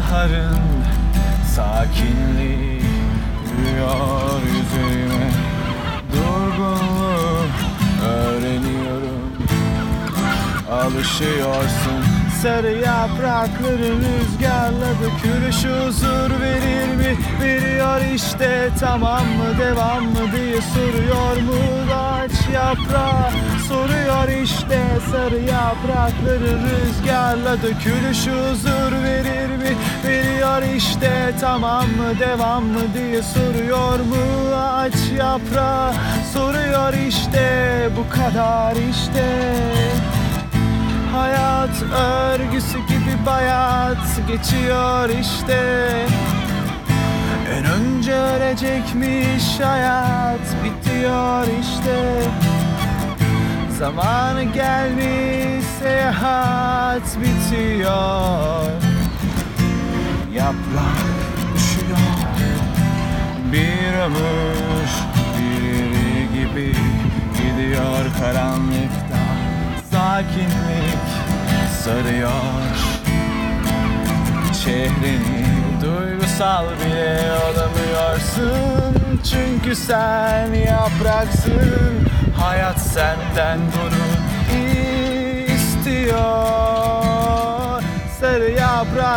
baharın sakinliği Yürüyor yüzüme. Durgunluğu öğreniyorum. Alışıyorsun. Sarı yaprakların rüzgarla dökülüş huzur verir mi? Veriyor işte. Tamam mı? Devam mı diye soruyor mu ağaç yaprağı. Soruyor işte. Sarı yaprakların rüzgarla dökülüş huzur verir? Veriyor işte tamam mı devam mı diye soruyor mu? Ağaç yaprağı Soruyor işte bu kadar işte. Hayat örgüsü gibi bayat geçiyor işte. En önce ölecekmiş hayat bitiyor işte. Zamanı gelmiş seyahat bitiyor Yaprak düşüyor. Bir ömür biri gibi gidiyor karanlıkta. Sakinlik sarıyor. Şehrini duygusal bile olamıyorsun Çünkü sen yapraksın. Hayat senden bunu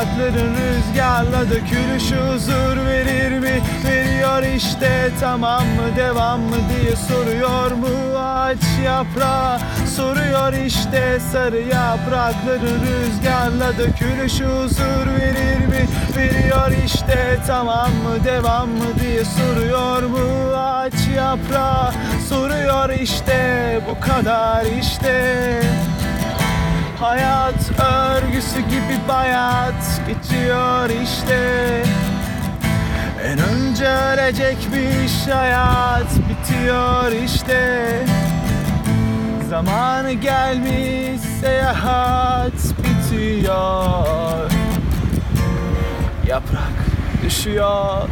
yaprakların rüzgarla dökülüş huzur verir mi? Veriyor işte tamam mı devam mı diye soruyor mu ağaç yaprağı Soruyor işte sarı yaprakların rüzgarla dökülüş huzur verir mi? Veriyor işte tamam mı devam mı diye soruyor mu ağaç yaprağı Soruyor işte bu kadar işte Hayat örgüsü gibi bayat geçiyor işte. En önce ölecekmiş hayat bitiyor işte. Zamanı gelmiş seyahat bitiyor. Yaprak düşüyor